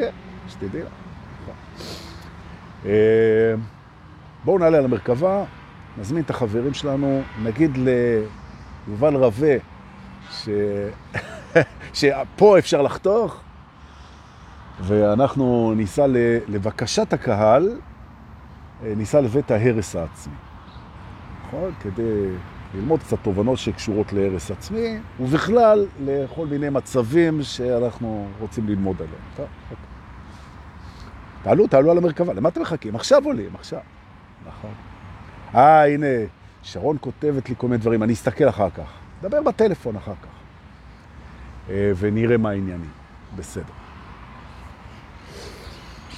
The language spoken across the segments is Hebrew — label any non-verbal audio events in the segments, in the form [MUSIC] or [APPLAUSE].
כן, שתדעי לך. אה, בואו נעלה על המרכבה, נזמין את החברים שלנו, נגיד ליובל רווה, ש... [LAUGHS] שפה אפשר לחתוך, ואנחנו ניסע לבקשת הקהל, אה, ניסע לבית ההרס העצמי. נכון? כדי ללמוד קצת תובנות שקשורות להרס עצמי, ובכלל לכל מיני מצבים שאנחנו רוצים ללמוד עליהם. טוב, אוקיי. תעלו, תעלו על המרכבה. למה אתם מחכים? עכשיו עולים, עכשיו. נכון. אה, הנה, שרון כותבת לי כל מיני דברים, אני אסתכל אחר כך. דבר בטלפון אחר כך. אה, ונראה מה העניינים. בסדר.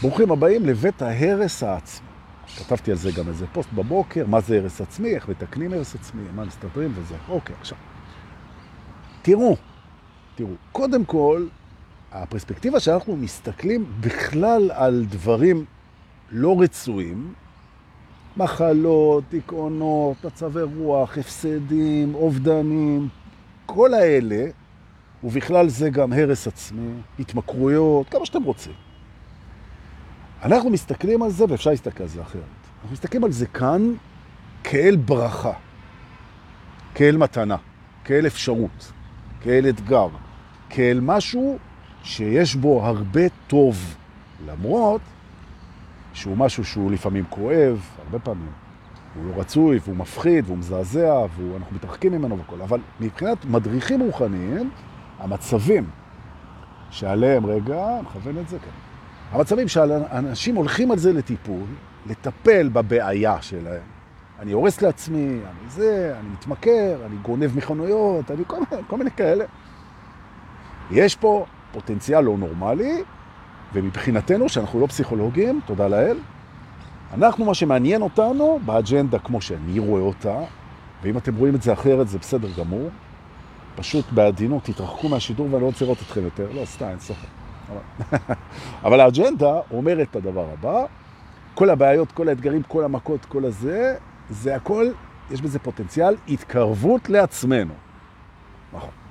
ברוכים הבאים לבית ההרס העצמי. כתבתי על זה גם איזה פוסט בבוקר, מה זה הרס עצמי, איך מתקנים הרס עצמי, מה מסתדרים וזה. אוקיי, עכשיו. תראו, תראו, קודם כל, הפרספקטיבה שאנחנו מסתכלים בכלל על דברים לא רצויים, מחלות, דיכאונות, מצבי רוח, הפסדים, אובדנים, כל האלה, ובכלל זה גם הרס עצמי, התמכרויות, כמה שאתם רוצים. אנחנו מסתכלים על זה, ואפשר להסתכל על זה אחרת. אנחנו מסתכלים על זה כאן כאל ברכה, כאל מתנה, כאל אפשרות, כאל אתגר, כאל משהו שיש בו הרבה טוב, למרות שהוא משהו שהוא לפעמים כואב, הרבה פעמים. הוא לא רצוי, והוא מפחיד, והוא מזעזע, ואנחנו מתרחקים ממנו וכל. אבל מבחינת מדריכים רוחניים, המצבים שעליהם, רגע, מכוון את זה, כן. המצבים שאנשים הולכים על זה לטיפול, לטפל בבעיה שלהם. אני הורס לעצמי, אני זה, אני מתמכר, אני גונב מכונויות, אני כל, כל מיני כאלה. יש פה פוטנציאל לא נורמלי, ומבחינתנו, שאנחנו לא פסיכולוגים, תודה לאל, אנחנו, מה שמעניין אותנו באג'נדה כמו שאני רואה אותה, ואם אתם רואים את זה אחרת, זה בסדר גמור, פשוט בעדינות תתרחקו מהשידור ואני לא רוצה לראות אתכם יותר. לא, סתם, אין סופר. [LAUGHS] אבל האג'נדה אומרת את הדבר הבא, כל הבעיות, כל האתגרים, כל המכות, כל הזה, זה הכל, יש בזה פוטנציאל התקרבות לעצמנו. נכון.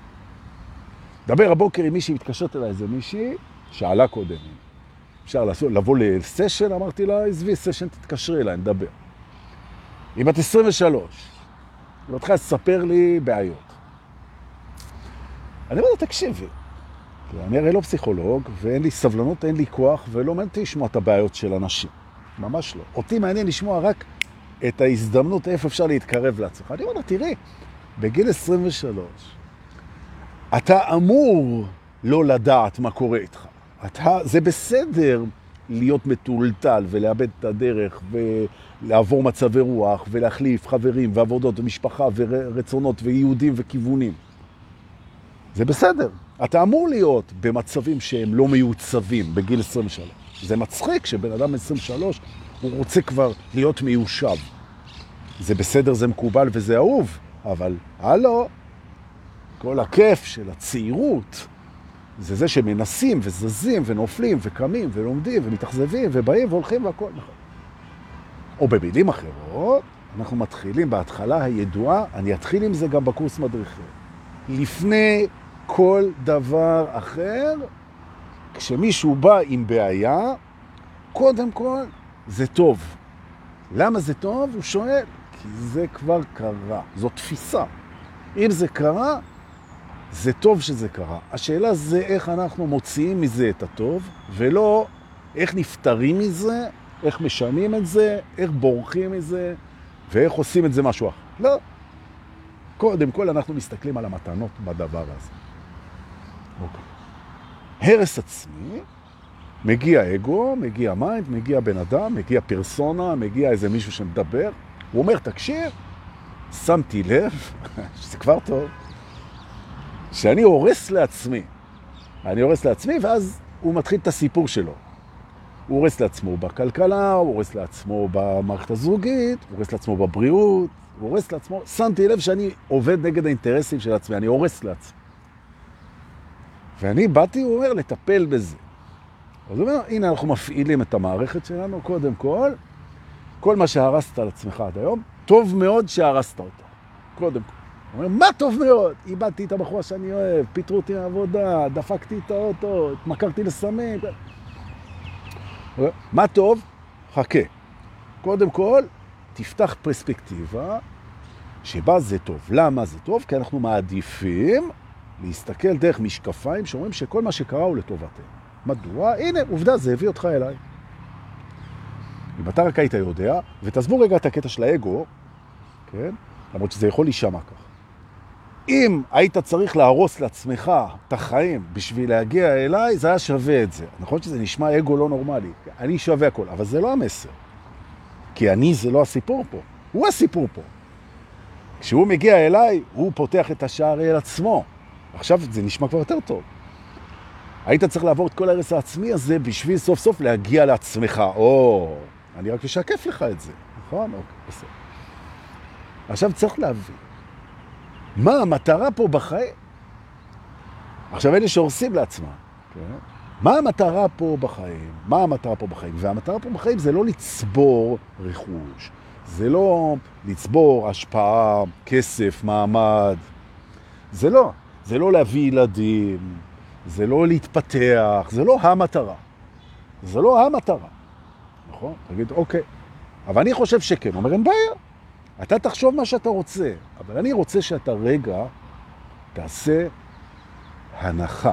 דבר הבוקר עם מישהי, מתקשרת אליי איזה מישהי, שאלה קודם. אפשר לעשות, לבוא לסשן, אמרתי לה, עזבי סשן, תתקשרי אליי, נדבר. היא בת 23, היא מתחילה לספר לי בעיות. אני אומר לה, תקשיבי, אני הרי לא פסיכולוג, ואין לי סבלנות, אין לי כוח, ולא מעניין אותי לשמוע את הבעיות של אנשים. ממש לא. אותי מעניין לשמוע רק את ההזדמנות איפה אפשר להתקרב לעצמך. אני אומר לה, תראי, בגיל 23, אתה אמור לא לדעת מה קורה איתך. אתה, זה בסדר להיות מטולטל ולאבד את הדרך ולעבור מצבי רוח ולהחליף חברים ועבודות ומשפחה ורצונות ויהודים וכיוונים. זה בסדר. אתה אמור להיות במצבים שהם לא מיוצבים בגיל 23. זה מצחיק שבן אדם 23 הוא רוצה כבר להיות מיושב. זה בסדר, זה מקובל וזה אהוב, אבל הלו, כל הכיף של הצעירות זה זה שמנסים וזזים ונופלים וקמים ולומדים ומתאכזבים ובאים והולכים והכל. נכון. או במילים אחרות, אנחנו מתחילים בהתחלה הידועה, אני אתחיל עם זה גם בקורס מדריכים. לפני כל דבר אחר, כשמישהו בא עם בעיה, קודם כל זה טוב. למה זה טוב? הוא שואל, כי זה כבר קרה, זו תפיסה. אם זה קרה, זה טוב שזה קרה. השאלה זה איך אנחנו מוציאים מזה את הטוב, ולא איך נפטרים מזה, איך משנים את זה, איך בורחים מזה, ואיך עושים את זה משהו אחר. לא. קודם כל אנחנו מסתכלים על המתנות בדבר הזה. אוקיי. הרס עצמי, מגיע אגו, מגיע mind, מגיע בן אדם, מגיע פרסונה, מגיע איזה מישהו שמדבר, הוא אומר, תקשיב, שמתי לב, [LAUGHS] שזה כבר טוב, שאני הורס לעצמי. אני הורס לעצמי, ואז הוא מתחיל את הסיפור שלו. הוא הורס לעצמו בכלכלה, הוא הורס לעצמו במערכת הזוגית, הוא הורס לעצמו בבריאות, הוא הורס לעצמו. שמתי לב שאני עובד נגד האינטרסים של עצמי, אני הורס לעצמי. ואני באתי, הוא אומר, לטפל בזה. אז הוא אומר, הנה אנחנו מפעילים את המערכת שלנו, קודם כל, כל מה שהרסת על עצמך עד היום, טוב מאוד שהרסת אותה. קודם כל. הוא אומר, מה טוב מאוד? איבדתי את הבחורה שאני אוהב, פיטרו אותי מהעבודה, דפקתי את האוטו, התמכרתי לסמים. מה טוב? חכה. קודם כל, תפתח פרספקטיבה שבה זה טוב. למה זה טוב? כי אנחנו מעדיפים להסתכל דרך משקפיים שאומרים שכל מה שקרה הוא לטובתנו. מדוע? הנה, עובדה, זה הביא אותך אליי. אם אתה רק היית יודע, ותעזבו רגע את הקטע של האגו, כן? למרות שזה יכול להישמע כך. אם היית צריך להרוס לעצמך את החיים בשביל להגיע אליי, זה היה שווה את זה. נכון שזה נשמע אגו לא נורמלי. אני שווה הכל, אבל זה לא המסר. כי אני זה לא הסיפור פה, הוא הסיפור פה. כשהוא מגיע אליי, הוא פותח את השער אל עצמו. עכשיו זה נשמע כבר יותר טוב. היית צריך לעבור את כל הרס העצמי הזה בשביל סוף סוף להגיע לעצמך. או, אני רק אשקף לך את זה. נכון? אוקיי, בסדר. עכשיו צריך להבין, מה המטרה פה בחיים? עכשיו אלה שהורסים לעצמם, כן? מה המטרה פה בחיים? מה המטרה פה בחיים? והמטרה פה בחיים זה לא לצבור רכוש, זה לא לצבור השפעה, כסף, מעמד, זה לא. זה לא להביא ילדים, זה לא להתפתח, זה לא המטרה. זה לא המטרה. נכון? תגיד, אוקיי. אבל אני חושב שכן. אומר, אין בעיה. אתה תחשוב מה שאתה רוצה, אבל אני רוצה שאתה רגע תעשה הנחה.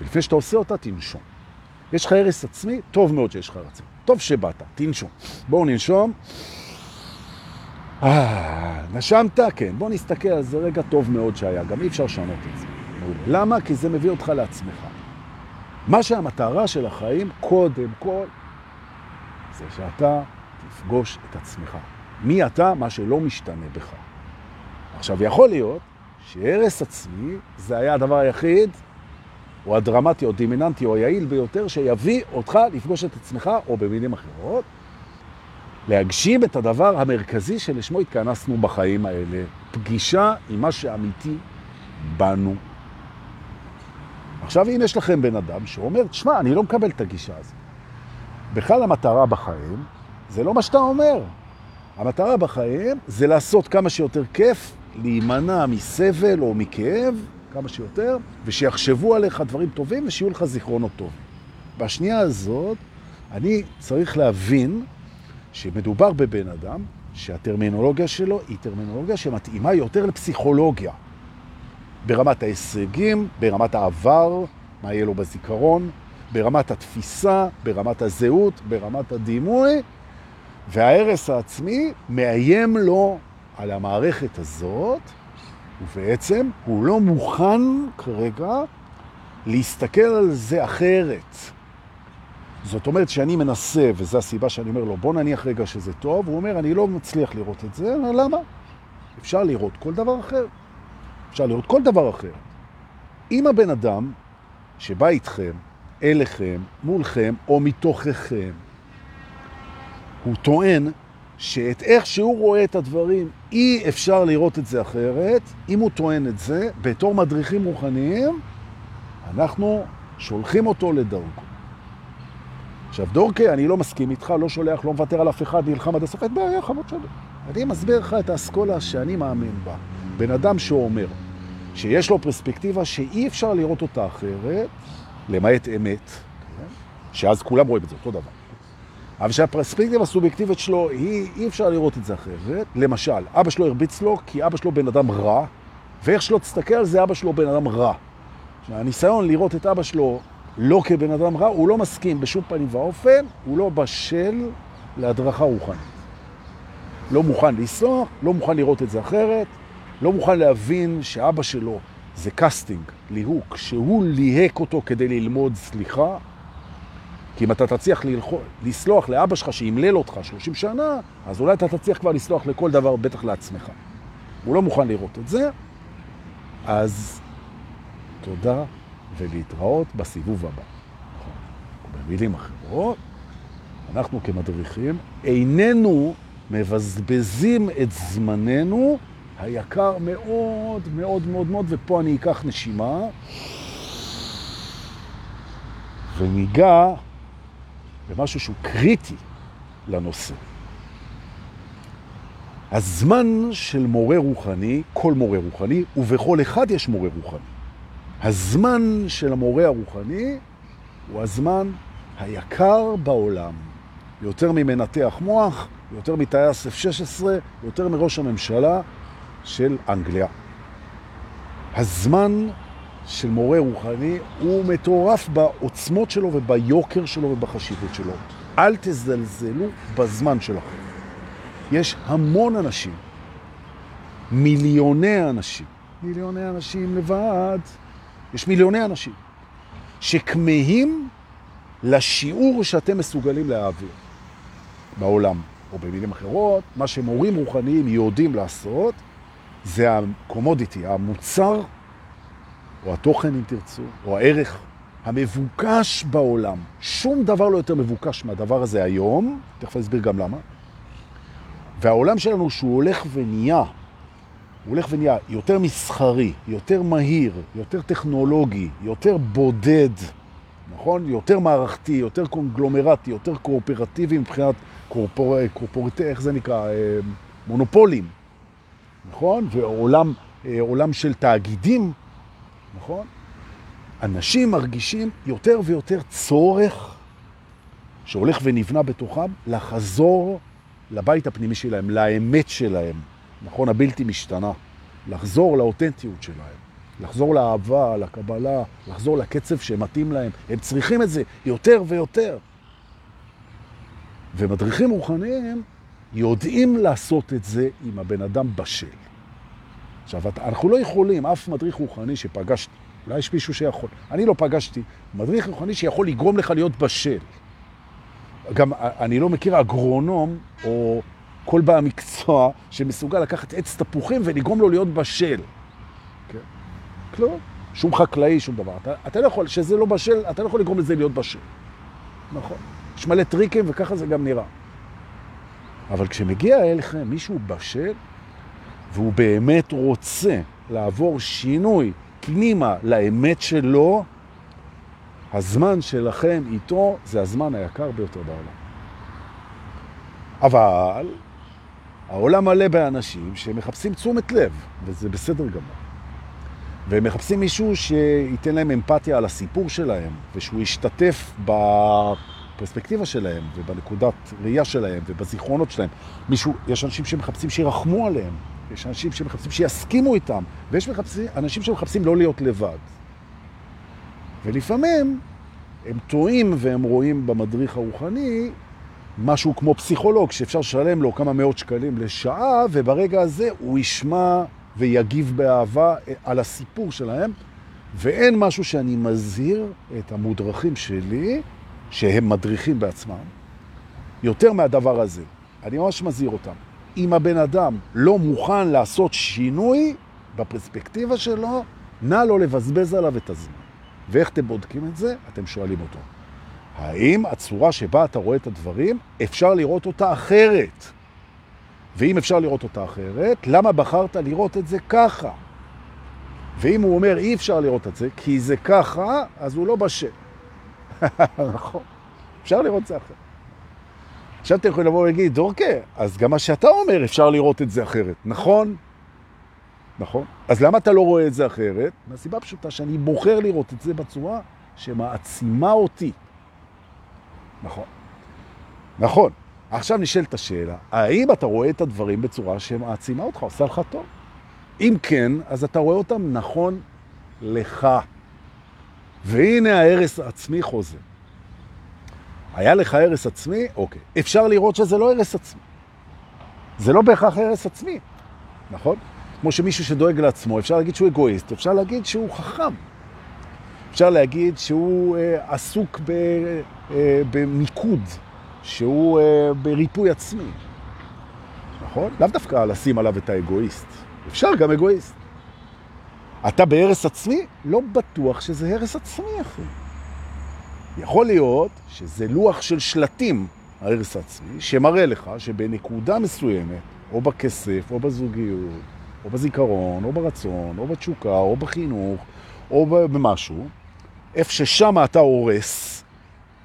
ולפני שאתה עושה אותה, תנשום. יש לך הרס עצמי? טוב מאוד שיש לך הרס עצמי. טוב שבאת, תנשום. בואו ננשום. אה, נשמת? כן. בוא נסתכל על זה רגע טוב מאוד שהיה. גם אי אפשר לשנות את זה. למה? כי זה מביא אותך לעצמך. מה שהמטרה של החיים, קודם כל, זה שאתה תפגוש את עצמך. מי אתה? מה שלא משתנה בך. עכשיו, יכול להיות שהרס עצמי זה היה הדבר היחיד, או הדרמטי, או דימיננטי, או היעיל ביותר, שיביא אותך לפגוש את עצמך, או במילים אחרות, להגשים את הדבר המרכזי שלשמו התכנסנו בחיים האלה, פגישה עם מה שאמיתי בנו. עכשיו, אם יש לכם בן אדם שאומר, תשמע, אני לא מקבל את הגישה הזאת. בכלל המטרה בחיים זה לא מה שאתה אומר. המטרה בחיים זה לעשות כמה שיותר כיף, להימנע מסבל או מכאב, כמה שיותר, ושיחשבו עליך דברים טובים ושיהיו לך זיכרונות טוב. בשנייה הזאת, אני צריך להבין שמדובר בבן אדם שהטרמינולוגיה שלו היא טרמינולוגיה שמתאימה יותר לפסיכולוגיה. ברמת ההישגים, ברמת העבר, מה יהיה לו בזיכרון, ברמת התפיסה, ברמת הזהות, ברמת הדימוי, והערס העצמי מאיים לו על המערכת הזאת, ובעצם הוא לא מוכן כרגע להסתכל על זה אחרת. זאת אומרת שאני מנסה, וזו הסיבה שאני אומר לו, בוא נניח רגע שזה טוב, הוא אומר, אני לא מצליח לראות את זה, למה? אפשר לראות כל דבר אחר. אפשר לראות כל דבר אחר. אם הבן אדם שבא איתכם, אליכם, מולכם או מתוככם, הוא טוען שאת איך שהוא רואה את הדברים אי אפשר לראות את זה אחרת, אם הוא טוען את זה, בתור מדריכים רוחניים, אנחנו שולחים אותו לדרכו. עכשיו, דורקי, אני לא מסכים איתך, לא שולח, לא מוותר על אף אחד, נלחם עד הסוף, אין בעיה, חמוד שלי. אני מסביר לך את האסכולה שאני מאמין בה. בן אדם שאומר שיש לו פרספקטיבה שאי אפשר לראות אותה אחרת, למעט אמת, כן? שאז כולם רואים את זה, אותו דבר. אבל שהפרספקטיבה הסובייקטיבית שלו, היא, אי אפשר לראות את זה אחרת. למשל, אבא שלו הרביץ לו כי אבא שלו בן אדם רע, ואיך שלא תסתכל על זה, אבא שלו בן אדם רע. הניסיון לראות את אבא שלו לא כבן אדם רע, הוא לא מסכים בשום פנים ואופן, הוא לא בשל להדרכה רוחנית. לא מוכן לסלוח, לא מוכן לראות את זה אחרת, לא מוכן להבין שאבא שלו זה קסטינג, ליהוק, שהוא ליהק אותו כדי ללמוד סליחה, כי אם אתה תצליח לסלוח לאבא שלך שימלל אותך 30 שנה, אז אולי אתה תצליח כבר לסלוח לכל דבר, בטח לעצמך. הוא לא מוכן לראות את זה, אז תודה ולהתראות בסיבוב הבא. במילים אחרות, אנחנו כמדריכים איננו מבזבזים את זמננו היקר מאוד מאוד מאוד מאוד, ופה אני אקח נשימה וניגע במשהו שהוא קריטי לנושא. הזמן של מורה רוחני, כל מורה רוחני, ובכל אחד יש מורה רוחני. הזמן של המורה הרוחני הוא הזמן היקר בעולם, יותר ממנתח מוח, יותר מטייס F-16, יותר מראש הממשלה של אנגליה. הזמן של מורה רוחני הוא מטורף בעוצמות שלו וביוקר שלו ובחשיבות שלו. אל תזלזלו בזמן שלכם. יש המון אנשים, מיליוני אנשים, מיליוני אנשים לבד, יש מיליוני אנשים שכמהים לשיעור שאתם מסוגלים להעביר בעולם, או במילים אחרות, מה שמורים רוחניים יודעים לעשות, זה הקומודיטי, המוצר, או התוכן אם תרצו, או הערך המבוקש בעולם. שום דבר לא יותר מבוקש מהדבר הזה היום, תכף אסביר גם למה. והעולם שלנו שהוא הולך ונהיה, הוא הולך ונהיה יותר מסחרי, יותר מהיר, יותר טכנולוגי, יותר בודד, נכון? יותר מערכתי, יותר קונגלומרטי, יותר קואופרטיבי מבחינת קורפור... קורפורטי, איך זה נקרא? אה, מונופולים, נכון? ועולם עולם של תאגידים, נכון? אנשים מרגישים יותר ויותר צורך שהולך ונבנה בתוכם לחזור לבית הפנימי שלהם, לאמת שלהם, נכון? הבלתי משתנה. לחזור לאותנטיות שלהם, לחזור לאהבה, לקבלה, לחזור לקצב שמתאים להם. הם צריכים את זה יותר ויותר. ומדריכים רוחניים יודעים לעשות את זה עם הבן אדם בשל. עכשיו, אנחנו לא יכולים, אף מדריך רוחני שפגשתי, אולי יש מישהו שיכול, אני לא פגשתי, מדריך רוחני שיכול לגרום לך להיות בשל. גם אני לא מכיר אגרונום או כל בעל מקצוע שמסוגל לקחת עץ תפוחים ולגרום לו להיות בשל. כן? כלום. שום חקלאי, שום דבר. אתה, אתה לא יכול, שזה לא בשל, אתה לא יכול לגרום לזה להיות בשל. נכון. יש מלא טריקים וככה זה גם נראה. אבל כשמגיע אליכם מישהו בשל, והוא באמת רוצה לעבור שינוי פנימה לאמת שלו, הזמן שלכם איתו זה הזמן היקר ביותר בעולם. אבל העולם מלא באנשים שמחפשים תשומת לב, וזה בסדר גמור. והם מחפשים מישהו שייתן להם אמפתיה על הסיפור שלהם, ושהוא ישתתף בפרספקטיבה שלהם, ובנקודת ראייה שלהם, ובזיכרונות שלהם. מישהו, יש אנשים שמחפשים שירחמו עליהם, יש אנשים שמחפשים שיסכימו איתם, ויש מחפשים, אנשים שמחפשים לא להיות לבד. ולפעמים הם טועים והם רואים במדריך הרוחני משהו כמו פסיכולוג, שאפשר לשלם לו כמה מאות שקלים לשעה, וברגע הזה הוא ישמע ויגיב באהבה על הסיפור שלהם, ואין משהו שאני מזהיר את המודרכים שלי, שהם מדריכים בעצמם, יותר מהדבר הזה. אני ממש מזהיר אותם. אם הבן אדם לא מוכן לעשות שינוי בפרספקטיבה שלו, נא לא לבזבז עליו את הזמן. ואיך אתם בודקים את זה? אתם שואלים אותו. האם הצורה שבה אתה רואה את הדברים, אפשר לראות אותה אחרת? ואם אפשר לראות אותה אחרת, למה בחרת לראות את זה ככה? ואם הוא אומר אי אפשר לראות את זה, כי זה ככה, אז הוא לא בשל. [LAUGHS] נכון. אפשר לראות את זה אחרת. עכשיו אתם יכולים לבוא ולהגיד, אוקיי, אז גם מה שאתה אומר אפשר לראות את זה אחרת, נכון? נכון? אז למה אתה לא רואה את זה אחרת? מהסיבה פשוטה שאני בוחר לראות את זה בצורה שמעצימה אותי. נכון. נכון. עכשיו נשאלת השאלה, האם אתה רואה את הדברים בצורה שמעצימה אותך, עושה לך טוב? אם כן, אז אתה רואה אותם נכון לך. והנה ההרס העצמי חוזר. היה לך הרס עצמי? אוקיי. אפשר לראות שזה לא הרס עצמי. זה לא בהכרח הרס עצמי, נכון? כמו שמישהו שדואג לעצמו, אפשר להגיד שהוא אגואיסט, אפשר להגיד שהוא חכם. אפשר להגיד שהוא אה, עסוק ב, אה, במיקוד, שהוא אה, בריפוי עצמי. נכון? לאו דווקא לשים עליו את האגואיסט. אפשר גם אגואיסט. אתה בהרס עצמי? לא בטוח שזה הרס עצמי, אחי. יכול להיות שזה לוח של שלטים, ההרס העצמי, שמראה לך שבנקודה מסוימת, או בכסף, או בזוגיות, או בזיכרון, או ברצון, או בתשוקה, או בחינוך, או במשהו, איפה ששם אתה הורס,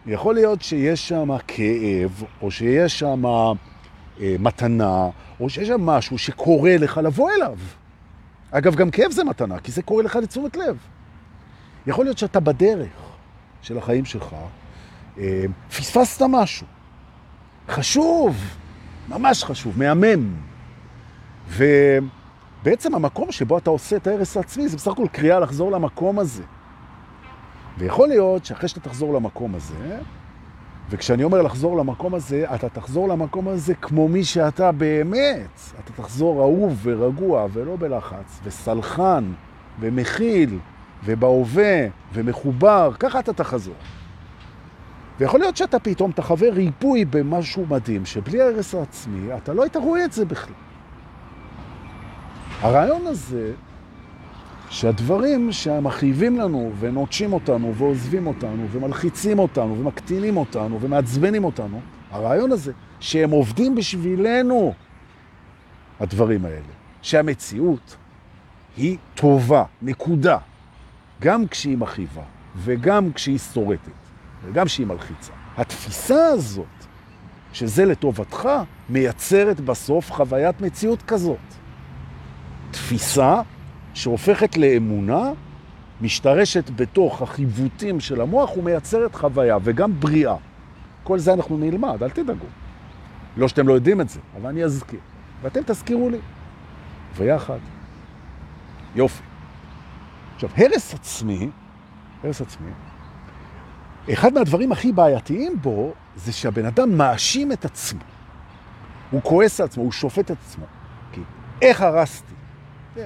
יכול להיות שיש שם כאב, או שיש שם אה, מתנה, או שיש שם משהו שקורה לך לבוא אליו. אגב, גם כאב זה מתנה, כי זה קורה לך לתשומת לב. יכול להיות שאתה בדרך של החיים שלך, אה, פספסת משהו. חשוב, ממש חשוב, מהמם. ובעצם המקום שבו אתה עושה את ההרס העצמי זה בסך הכל קריאה לחזור למקום הזה. ויכול להיות שאחרי שאתה תחזור למקום הזה, וכשאני אומר לחזור למקום הזה, אתה תחזור למקום הזה כמו מי שאתה באמת. אתה תחזור אהוב ורגוע ולא בלחץ, וסלחן ומכיל ובהווה ומחובר, ככה אתה תחזור. ויכול להיות שאתה פתאום תחווה ריפוי במשהו מדהים, שבלי הרס העצמי אתה לא היית רואה את זה בכלל. הרעיון הזה שהדברים שמחייבים לנו ונוטשים אותנו ועוזבים אותנו ומלחיצים אותנו ומקטינים אותנו ומעצבנים אותנו, הרעיון הזה שהם עובדים בשבילנו, הדברים האלה, שהמציאות היא טובה, נקודה, גם כשהיא מכאיבה וגם כשהיא שורטת וגם כשהיא מלחיצה. התפיסה הזאת, שזה לטובתך, מייצרת בסוף חוויית מציאות כזאת. תפיסה שהופכת לאמונה, משתרשת בתוך החיוותים של המוח ומייצרת חוויה וגם בריאה. כל זה אנחנו נלמד, אל תדאגו. לא שאתם לא יודעים את זה, אבל אני אזכיר. ואתם תזכירו לי. ויחד. יופי. עכשיו, הרס עצמי, הרס עצמי, אחד מהדברים הכי בעייתיים בו זה שהבן אדם מאשים את עצמו. הוא כועס על עצמו, הוא שופט את עצמו. כי איך הרסתי?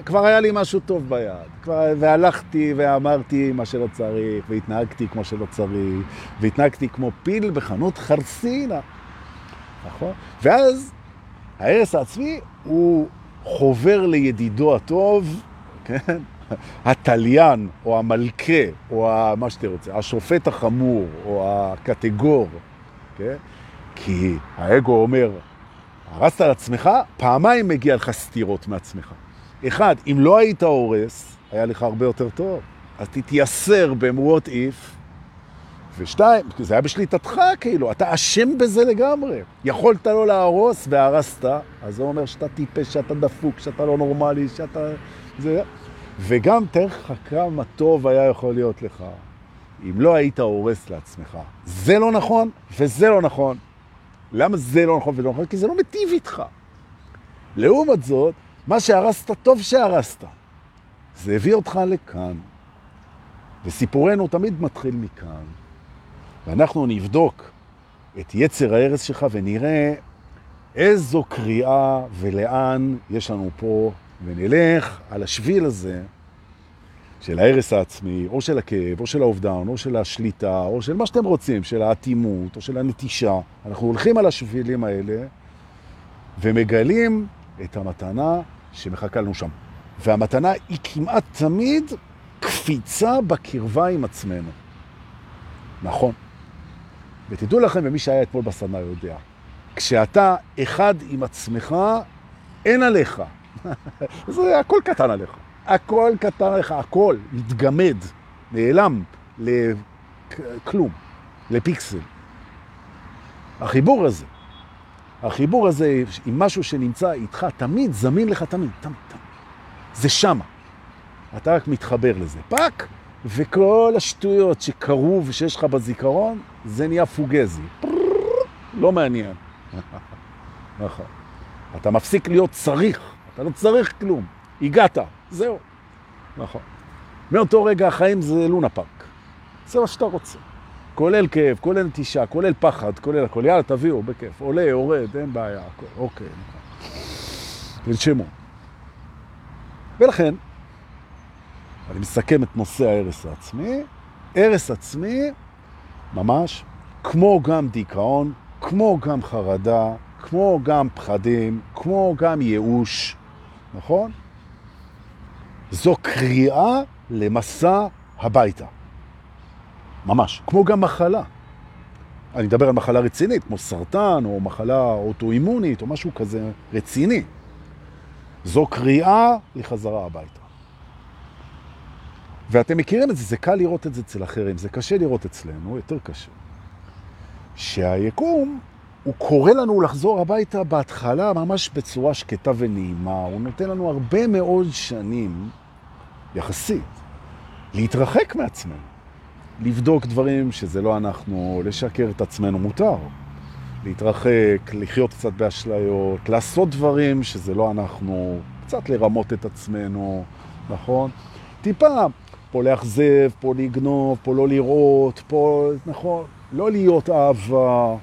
כבר היה לי משהו טוב ביד, כבר, והלכתי ואמרתי מה שלא צריך, והתנהגתי כמו שלא צריך, והתנהגתי כמו פיל בחנות חרסינה. נכון? ואז ההרס העצמי הוא חובר לידידו הטוב, כן? התליין, או המלכה, או מה שאתה רוצה, השופט החמור, או הקטגור, כן? כי האגו אומר, הרסת על עצמך, פעמיים מגיע לך סתירות מעצמך. אחד, אם לא היית הורס, היה לך הרבה יותר טוב. אז תתייסר ב-what ושתיים, זה היה בשליטתך כאילו, אתה אשם בזה לגמרי. יכולת לא להרוס והרסת, אז זה אומר שאתה טיפש, שאתה דפוק, שאתה לא נורמלי, שאתה... זה... וגם תאר לך כמה טוב היה יכול להיות לך אם לא היית הורס לעצמך. זה לא נכון וזה לא נכון. למה זה לא נכון ולא נכון? כי זה לא מטיב איתך. לעומת זאת, מה שהרסת, טוב שהרסת. זה הביא אותך לכאן. וסיפורנו תמיד מתחיל מכאן. ואנחנו נבדוק את יצר ההרס שלך ונראה איזו קריאה ולאן יש לנו פה, ונלך על השביל הזה של ההרס העצמי, או של הכאב, או של האובדן, או של השליטה, או של מה שאתם רוצים, של האטימות, או של הנטישה. אנחנו הולכים על השבילים האלה ומגלים את המתנה שמחכה לנו שם. והמתנה היא כמעט תמיד קפיצה בקרבה עם עצמנו. נכון. ותדעו לכם, ומי שהיה אתמול בסדנה יודע, כשאתה אחד עם עצמך, אין עליך. [LAUGHS] זה הכל קטן עליך. הכל קטן עליך, הכל מתגמד, נעלם לכלום, לפיקסל. החיבור הזה, החיבור הזה עם משהו שנמצא איתך תמיד, זמין לך תמיד, תמיד, תמיד. זה שמה. אתה רק מתחבר לזה. fuck, וכל השטויות שקרו ושיש לך בזיכרון, זה נהיה fugazi. לא מעניין. [LAUGHS] נכון. אתה מפסיק להיות צריך, אתה לא צריך כלום. הגעת, זהו. נכון. מאותו רגע החיים זה לונה פארק. זה מה שאתה רוצה. כולל כאב, כולל נטישה, כולל פחד, כולל הכל. יאללה, תביאו, בכיף. עולה, יורד, אין בעיה, הכל. אוקיי. תנשמו. ולכן, אני מסכם את נושא ההרס העצמי. הרס עצמי, ממש, כמו גם דיכאון, כמו גם חרדה, כמו גם פחדים, כמו גם ייאוש, נכון? זו קריאה למסע הביתה. ממש, כמו גם מחלה. אני מדבר על מחלה רצינית, כמו סרטן או מחלה אוטואימונית או משהו כזה רציני. זו קריאה לחזרה הביתה. ואתם מכירים את זה, זה קל לראות את זה אצל אחרים, זה קשה לראות אצלנו, יותר קשה. שהיקום, הוא קורא לנו לחזור הביתה בהתחלה ממש בצורה שקטה ונעימה, הוא נותן לנו הרבה מאוד שנים, יחסית, להתרחק מעצמנו. לבדוק דברים שזה לא אנחנו, לשקר את עצמנו מותר. להתרחק, לחיות קצת באשליות, לעשות דברים שזה לא אנחנו, קצת לרמות את עצמנו, נכון? טיפה, פה לאכזב, פה לגנוב, פה לא לראות, פה, נכון? לא להיות אהבה,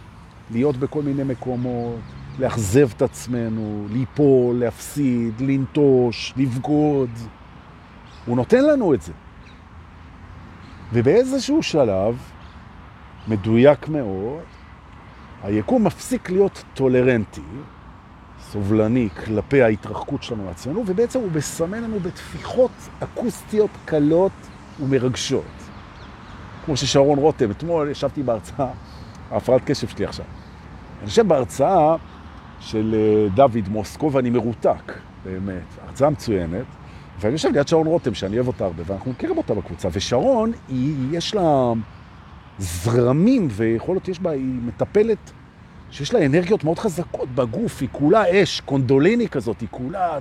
להיות בכל מיני מקומות, לאכזב את עצמנו, ליפול, להפסיד, לנטוש, לבגוד. הוא נותן לנו את זה. ובאיזשהו שלב, מדויק מאוד, היקום מפסיק להיות טולרנטי, סובלני, כלפי ההתרחקות שלנו מעצמנו, ובעצם הוא מסמן לנו בתפיחות אקוסטיות קלות ומרגשות. כמו ששרון רותם, אתמול ישבתי בהרצאה, ההפרעת קשב שלי עכשיו. אני חושב בהרצאה של אה, דוד מוסקו, ואני מרותק, באמת, הרצאה מצוינת, ואני יושב ליד שרון רותם, שאני אוהב אותה הרבה, ואנחנו מכירים אותה בקבוצה, ושרון, היא, יש לה זרמים, ויכול להיות, יש בה, היא מטפלת, שיש לה אנרגיות מאוד חזקות בגוף, היא כולה אש, קונדוליני כזאת, היא כולה...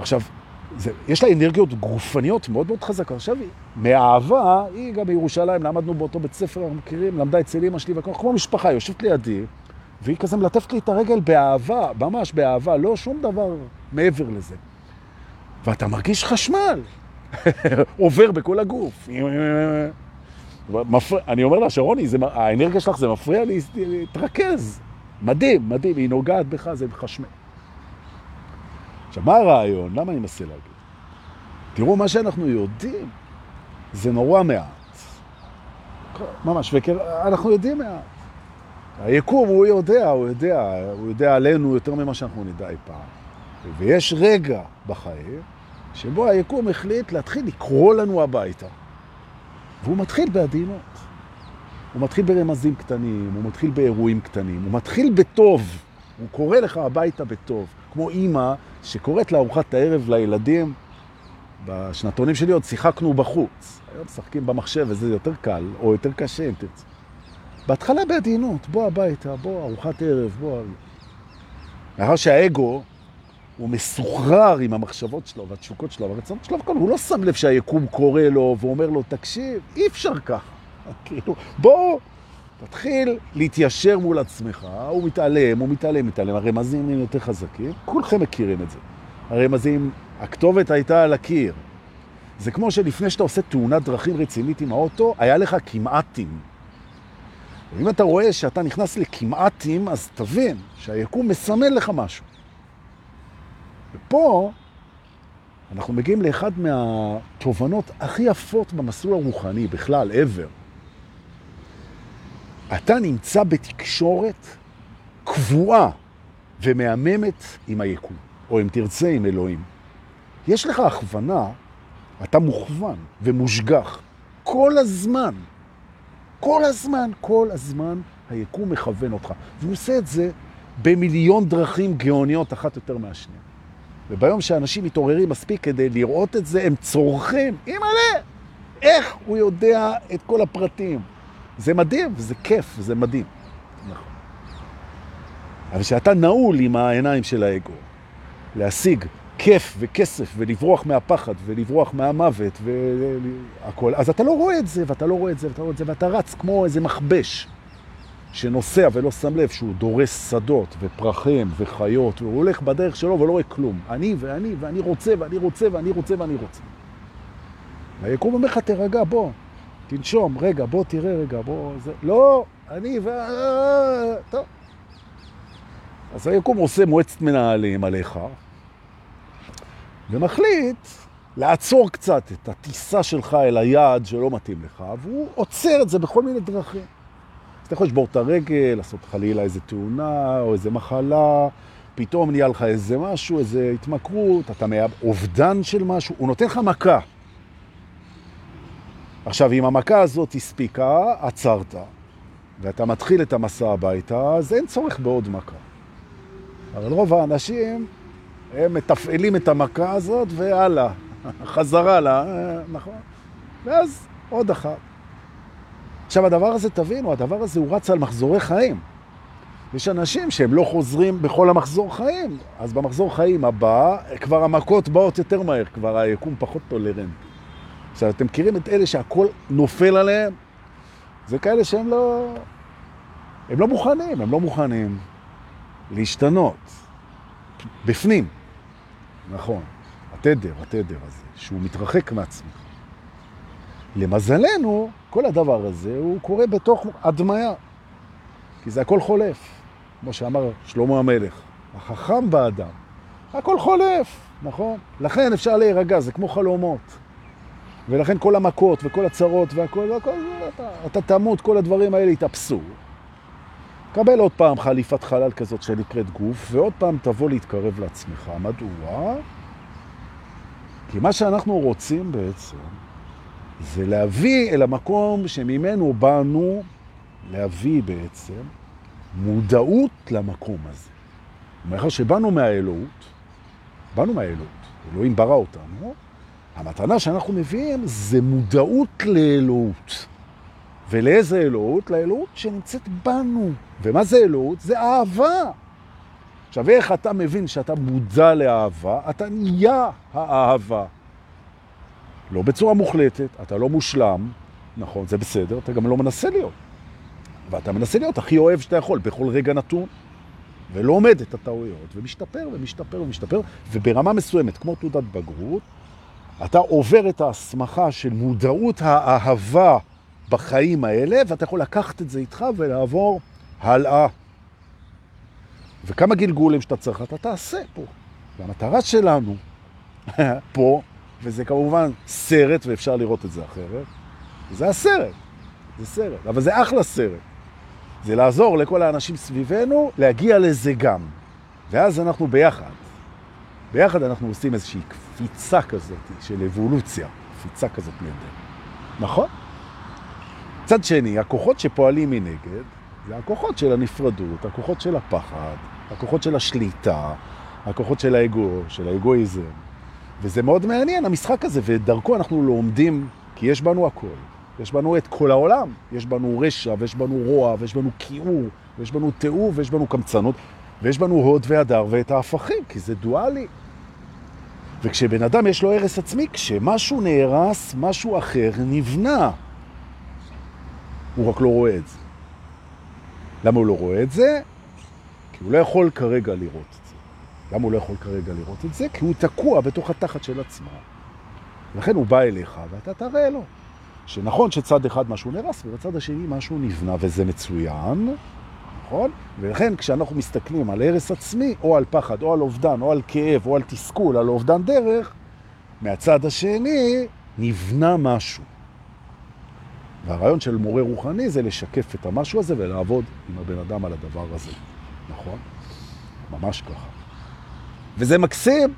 עכשיו, זה, יש לה אנרגיות גופניות מאוד מאוד חזקות. עכשיו, מאהבה, היא גם בירושלים, למדנו באותו בית ספר, אנחנו מכירים, למדה אצל אמא שלי, כמו משפחה, יושבת לידי, והיא כזה מלטפת לי את הרגל באהבה, ממש באהבה, לא שום דבר מעבר לזה. ואתה מרגיש חשמל, [LAUGHS] עובר בכל הגוף. מפר... אני אומר לה, שרוני, זה... האנרגיה שלך זה מפריע להתרכז. מדהים, מדהים, היא נוגעת בך, זה מחשמל. עכשיו, מה הרעיון? למה אני מנסה להגיד? תראו, מה שאנחנו יודעים זה נורא מעט. ממש, וכן, אנחנו יודעים מעט. היקום, הוא יודע, הוא יודע, הוא יודע עלינו יותר ממה שאנחנו נדע אי פעם. ויש רגע בחיים שבו היקום החליט להתחיל לקרוא לנו הביתה. והוא מתחיל בעדינות. הוא מתחיל ברמזים קטנים, הוא מתחיל באירועים קטנים, הוא מתחיל בטוב. הוא קורא לך הביתה בטוב. כמו אימא שקוראת לארוחת הערב לילדים, בשנתונים שלי עוד שיחקנו בחוץ. היום משחקים במחשב וזה יותר קל, או יותר קשה אם תרצה. בהתחלה בעדינות, בוא הביתה, בוא ארוחת ערב, בוא... מאחר שהאגו הוא מסוחרר עם המחשבות שלו והתשוקות שלו והרצונות שלו, הוא לא שם לב שהיקום קורא לו ואומר לו, תקשיב, אי אפשר ככה. [LAUGHS] כאילו, בוא, תתחיל להתיישר מול עצמך, הוא מתעלם, הוא מתעלם, מתעלם, הרמזים הם יותר חזקים, כולכם מכירים את זה. הרמזים, הכתובת הייתה על הקיר. זה כמו שלפני שאתה עושה תאונת דרכים רצינית עם האוטו, היה לך כמעטים. אם אתה רואה שאתה נכנס לכמעטים, אז תבין שהיקום מסמן לך משהו. ופה אנחנו מגיעים לאחד מהתובנות הכי יפות במסלול הרוחני בכלל, ever. אתה נמצא בתקשורת קבועה ומהממת עם היקום, או אם תרצה עם אלוהים. יש לך הכוונה, אתה מוכוון ומושגח כל הזמן. כל הזמן, כל הזמן היקום מכוון אותך. והוא עושה את זה במיליון דרכים גאוניות אחת יותר מהשנייה. וביום שאנשים מתעוררים מספיק כדי לראות את זה, הם צורכים, אימא'לה, איך הוא יודע את כל הפרטים? זה מדהים, זה כיף, זה מדהים. נכון. אבל כשאתה נעול עם העיניים של האגו, להשיג כיף וכסף ולברוח מהפחד ולברוח מהמוות והכל, אז אתה לא רואה את זה, ואתה לא רואה את זה, ואתה לא רואה את זה, ואתה רץ כמו איזה מכבש שנוסע ולא שם לב שהוא דורס שדות ופרחים וחיות, והוא הולך בדרך שלו ולא רואה כלום. אני ואני ואני רוצה ואני רוצה ואני רוצה ואני רוצה. והיקום אומר לך, תרגע, בוא, תנשום, רגע, בוא תראה רגע, בוא, זה, לא, אני ו... טוב. אז היקום עושה מועצת מנהלים עליך, ומחליט לעצור קצת את הטיסה שלך אל היעד שלא מתאים לך, והוא עוצר את זה בכל מיני דרכים. אז אתה יכול לשבור את הרגל, לעשות חלילה איזה תאונה או איזה מחלה, פתאום נהיה לך איזה משהו, איזה התמכרות, אתה מאב... אובדן של משהו, הוא נותן לך מכה. עכשיו, אם המכה הזאת הספיקה, עצרת, ואתה מתחיל את המסע הביתה, אז אין צורך בעוד מכה. אבל רוב האנשים, הם מתפעלים את המכה הזאת, והלאה, [LAUGHS] חזרה לה, נכון? ואז עוד אחת. עכשיו, הדבר הזה, תבינו, הדבר הזה הוא רץ על מחזורי חיים. יש אנשים שהם לא חוזרים בכל המחזור חיים, אז במחזור חיים הבא, כבר המכות באות יותר מהר, כבר היקום פחות טולרנטי. עכשיו, אתם מכירים את אלה שהכל נופל עליהם? זה כאלה שהם לא... הם לא מוכנים, הם לא מוכנים להשתנות. בפנים. נכון. התדר, התדר הזה, שהוא מתרחק מעצמך. למזלנו, כל הדבר הזה הוא קורה בתוך הדמיה, כי זה הכל חולף, כמו שאמר שלמה המלך, החכם באדם, הכל חולף, נכון? לכן אפשר להירגע, זה כמו חלומות. ולכן כל המכות וכל הצרות והכל, והכל אתה, אתה תמות, כל הדברים האלה יתאפסו. קבל עוד פעם חליפת חלל כזאת שנקראת גוף, ועוד פעם תבוא להתקרב לעצמך. מדוע? כי מה שאנחנו רוצים בעצם, זה להביא אל המקום שממנו באנו, להביא בעצם מודעות למקום הזה. מאחר שבאנו מהאלוהות, באנו מהאלוהות, אלוהים ברא אותנו, המתנה שאנחנו מביאים זה מודעות לאלוהות. ולאיזה אלוהות? לאלוהות שנמצאת בנו. ומה זה אלוהות? זה אהבה. עכשיו, איך אתה מבין שאתה מודע לאהבה? אתה נהיה האהבה. לא בצורה מוחלטת, אתה לא מושלם, נכון, זה בסדר, אתה גם לא מנסה להיות. ואתה מנסה להיות הכי אוהב שאתה יכול בכל רגע נתון, ולא עומד את הטעויות, ומשתפר ומשתפר ומשתפר, וברמה מסוימת, כמו תעודת בגרות, אתה עובר את ההסמכה של מודעות האהבה בחיים האלה, ואתה יכול לקחת את זה איתך ולעבור הלאה. וכמה גלגולים שאתה צריך, אתה תעשה פה. והמטרה שלנו [LAUGHS] פה, וזה כמובן סרט, ואפשר לראות את זה אחרת, זה הסרט. זה סרט, אבל זה אחלה סרט. זה לעזור לכל האנשים סביבנו להגיע לזה גם. ואז אנחנו ביחד. ביחד אנחנו עושים איזושהי קפיצה כזאת של אבולוציה, קפיצה כזאת נהדרת. נכון? צד שני, הכוחות שפועלים מנגד, זה הכוחות של הנפרדות, הכוחות של הפחד, הכוחות של השליטה, הכוחות של האגו, של האגואיזם. וזה מאוד מעניין, המשחק הזה, ודרכו אנחנו לומדים, כי יש בנו הכל. יש בנו את כל העולם. יש בנו רשע, ויש בנו רוע, ויש בנו קיעור, ויש בנו תיאור, ויש בנו קמצנות, ויש בנו הוד והדר ואת ההפכים, כי זה דואלי. וכשבן אדם יש לו הרס עצמי, כשמשהו נהרס, משהו אחר נבנה. הוא רק לא רואה את זה. למה הוא לא רואה את זה? כי הוא לא יכול כרגע לראות את זה. למה הוא לא יכול כרגע לראות את זה? כי הוא תקוע בתוך התחת של עצמה. לכן הוא בא אליך ואתה תראה לו. שנכון שצד אחד משהו נרס ובצד השני משהו נבנה וזה מצוין, נכון? ולכן כשאנחנו מסתכלים על הרס עצמי, או על פחד, או על אובדן, או על כאב, או על תסכול, על אובדן דרך, מהצד השני נבנה משהו. והרעיון של מורה רוחני זה לשקף את המשהו הזה ולעבוד עם הבן אדם על הדבר הזה, נכון? ממש ככה. וזה מקסים,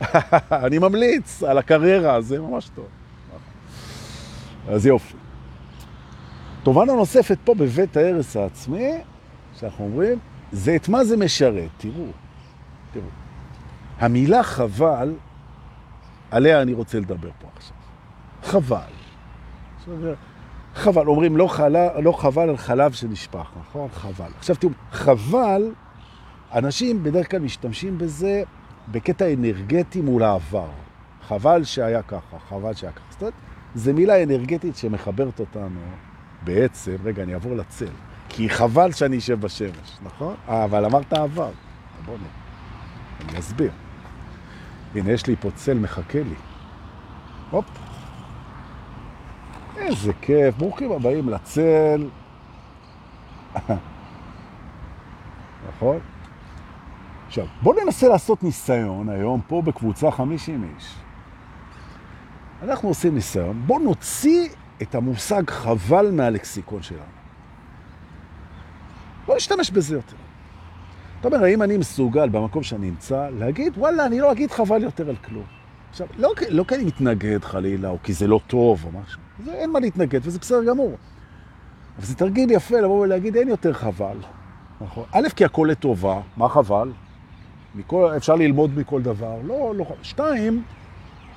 [LAUGHS] אני ממליץ על הקריירה, זה ממש טוב. אז יופי. תובנה נוספת פה בבית ההרס העצמי, שאנחנו אומרים, זה את מה זה משרת. תראו, תראו. המילה חבל, עליה אני רוצה לדבר פה עכשיו. חבל. חבל, אומרים לא, חלה, לא חבל על חלב שנשפך, נכון? חבל. עכשיו תראו, חבל, אנשים בדרך כלל משתמשים בזה בקטע אנרגטי מול העבר. חבל שהיה ככה, חבל שהיה ככה. זאת אומרת, זו מילה אנרגטית שמחברת אותנו בעצם, רגע, אני אעבור לצל, כי חבל שאני אשב בשמש, נכון? אבל אמרת עבר. בוא נראה, אני אסביר. הנה, יש לי פה צל מחכה לי. הופ. איזה כיף, ברוכים הבאים לצל. [LAUGHS] נכון? עכשיו, בואו ננסה לעשות ניסיון היום פה בקבוצה 50 איש. אנחנו עושים ניסיון, בואו נוציא את המושג חבל מהלקסיקון שלנו. לא נשתמש בזה יותר. אתה אומר, האם אני מסוגל במקום שאני נמצא להגיד, וואלה, אני לא אגיד חבל יותר על כלום. עכשיו, לא, לא כי אני מתנגד חלילה, או כי זה לא טוב או משהו. זה אין מה להתנגד, וזה בסדר גמור. אבל זה תרגיל יפה לבוא ולהגיד, אין יותר חבל. נכון. א', כי הכל לטובה, מה חבל? מכל, אפשר ללמוד מכל דבר. לא, לא. שתיים,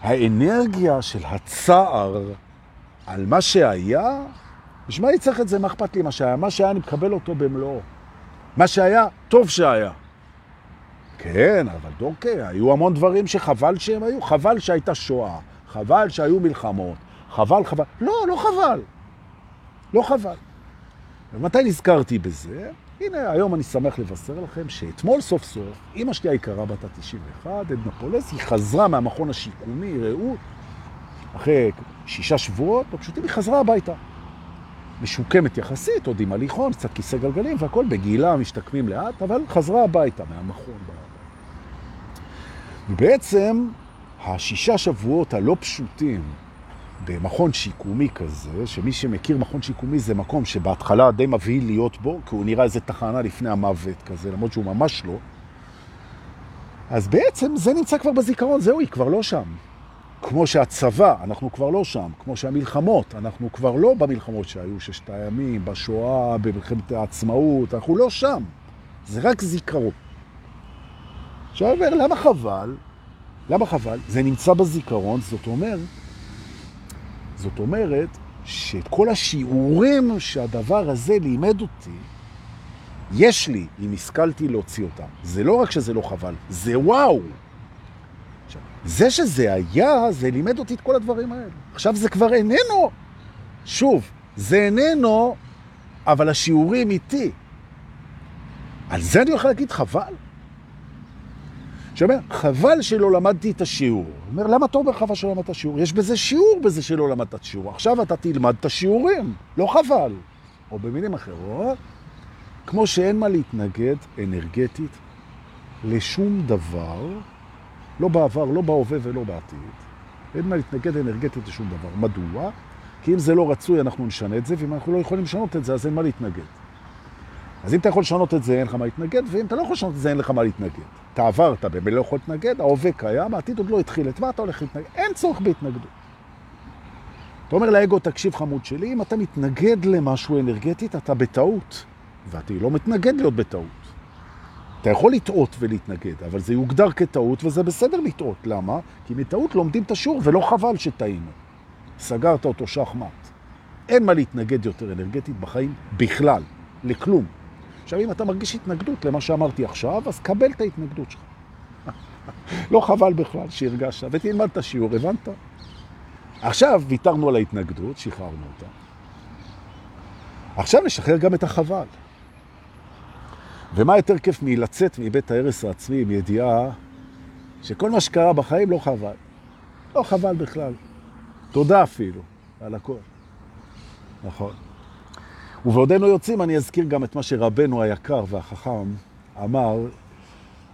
האנרגיה של הצער על מה שהיה, בשביל מה אני צריך את זה? מה אכפת לי מה שהיה? מה שהיה, אני מקבל אותו במלואו. מה שהיה, טוב שהיה. כן, אבל דורקי, היו המון דברים שחבל שהם היו. חבל שהייתה שואה, חבל שהיו מלחמות, חבל, חבל. לא, לא חבל. לא חבל. ומתי נזכרתי בזה? הנה, היום אני שמח לבשר לכם שאתמול סוף סוף, אמא שלי היקרה בת ה-91, עדנה פולס, היא חזרה מהמכון השיקומי, ראו, אחרי שישה שבועות, לא פשוט היא חזרה הביתה. משוקמת יחסית, עוד עם הליכון, קצת כיסא גלגלים והכל בגילה, משתקמים לאט, אבל חזרה הביתה מהמכון. ובעצם, השישה שבועות הלא פשוטים במכון שיקומי כזה, שמי שמכיר מכון שיקומי זה מקום שבהתחלה די מבהיל להיות בו, כי הוא נראה איזה תחנה לפני המוות כזה, למרות שהוא ממש לא. אז בעצם זה נמצא כבר בזיכרון, זהו, היא כבר לא שם. כמו שהצבא, אנחנו כבר לא שם. כמו שהמלחמות, אנחנו כבר לא במלחמות שהיו ששת הימים, בשואה, במלחמת העצמאות, אנחנו לא שם. זה רק זיכרון. עכשיו, למה חבל? למה חבל? זה נמצא בזיכרון, זאת אומרת, זאת אומרת שאת כל השיעורים שהדבר הזה לימד אותי, יש לי, אם השכלתי להוציא אותם. זה לא רק שזה לא חבל, זה וואו. זה שזה היה, זה לימד אותי את כל הדברים האלה. עכשיו זה כבר איננו. שוב, זה איננו, אבל השיעורים איתי. על זה אני יכול להגיד חבל. שאומר, חבל שלא למדתי את השיעור. אומר, למה אתה אומר חבל שלא למדת השיעור? יש בזה שיעור בזה שלא למדת את השיעור. עכשיו אתה תלמד את השיעורים, לא חבל. או במילים אחרות, כמו שאין מה להתנגד אנרגטית לשום דבר, לא בעבר, לא בהווה ולא בעתיד. אין מה להתנגד אנרגטית לשום דבר. מדוע? כי אם זה לא רצוי, אנחנו נשנה את זה, ואם אנחנו לא יכולים לשנות את זה, אז אין מה להתנגד. אז אם אתה יכול לשנות את זה, אין לך מה להתנגד, ואם אתה לא יכול לשנות את זה, אין לך מה להתנגד. אתה עברת, באמת לא יכול להתנגד, ההווה קיים, העתיד עוד לא התחיל, את מה אתה הולך להתנגד? אין צורך בהתנגדות. אתה אומר לאגו, תקשיב חמוד שלי, אם אתה מתנגד למשהו אנרגטית, אתה בטעות, ואתה לא מתנגד להיות בטעות. אתה יכול לטעות ולהתנגד, אבל זה יוגדר כטעות, וזה בסדר לטעות. למה? כי מטעות לומדים את השיעור, ולא חבל שטעינו. סגרת אותו שחמט. אין מה להתנגד יותר אנרגטית בחיים בכלל, לכלום. עכשיו, אם אתה מרגיש התנגדות למה שאמרתי עכשיו, אז קבל את ההתנגדות שלך. [LAUGHS] לא חבל בכלל שהרגשת, ותלמד את השיעור, הבנת? עכשיו ויתרנו על ההתנגדות, שחררנו אותה. עכשיו נשחרר גם את החבל. ומה יותר כיף מלצאת מבית ההרס העצמי עם ידיעה שכל מה שקרה בחיים לא חבל. לא חבל בכלל. תודה אפילו על הכל. נכון. ובעודנו יוצאים אני אזכיר גם את מה שרבנו היקר והחכם אמר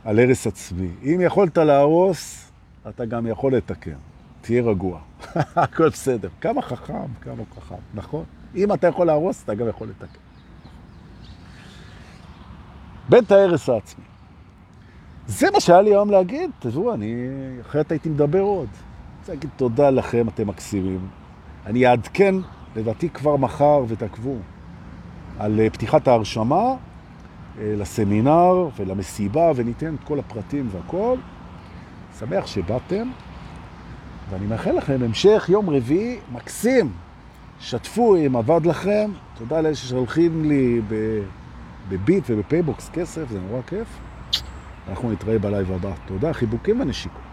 על הרס עצמי. אם יכולת להרוס, אתה גם יכול לתקן. תהיה רגוע. [LAUGHS] הכל בסדר. כמה חכם, כמה חכם, נכון? אם אתה יכול להרוס, אתה גם יכול לתקן. בית ההרס העצמי. זה מה שהיה לי היום להגיד. תראו, אני אחרת הייתי מדבר עוד. אני רוצה להגיד תודה לכם, אתם מקסימים. אני אעדכן, לדעתי כבר מחר, ותעקבו. על אה, פתיחת ההרשמה אה, לסמינר ולמסיבה, וניתן את כל הפרטים והכל. שמח שבאתם, ואני מאחל לכם המשך יום רביעי מקסים. שתפו אם עבד לכם, תודה לאלה ששולחים לי בביט ובפייבוקס כסף, זה נורא כיף. אנחנו נתראה בלייב הבא. תודה, חיבוקים ונשיקות.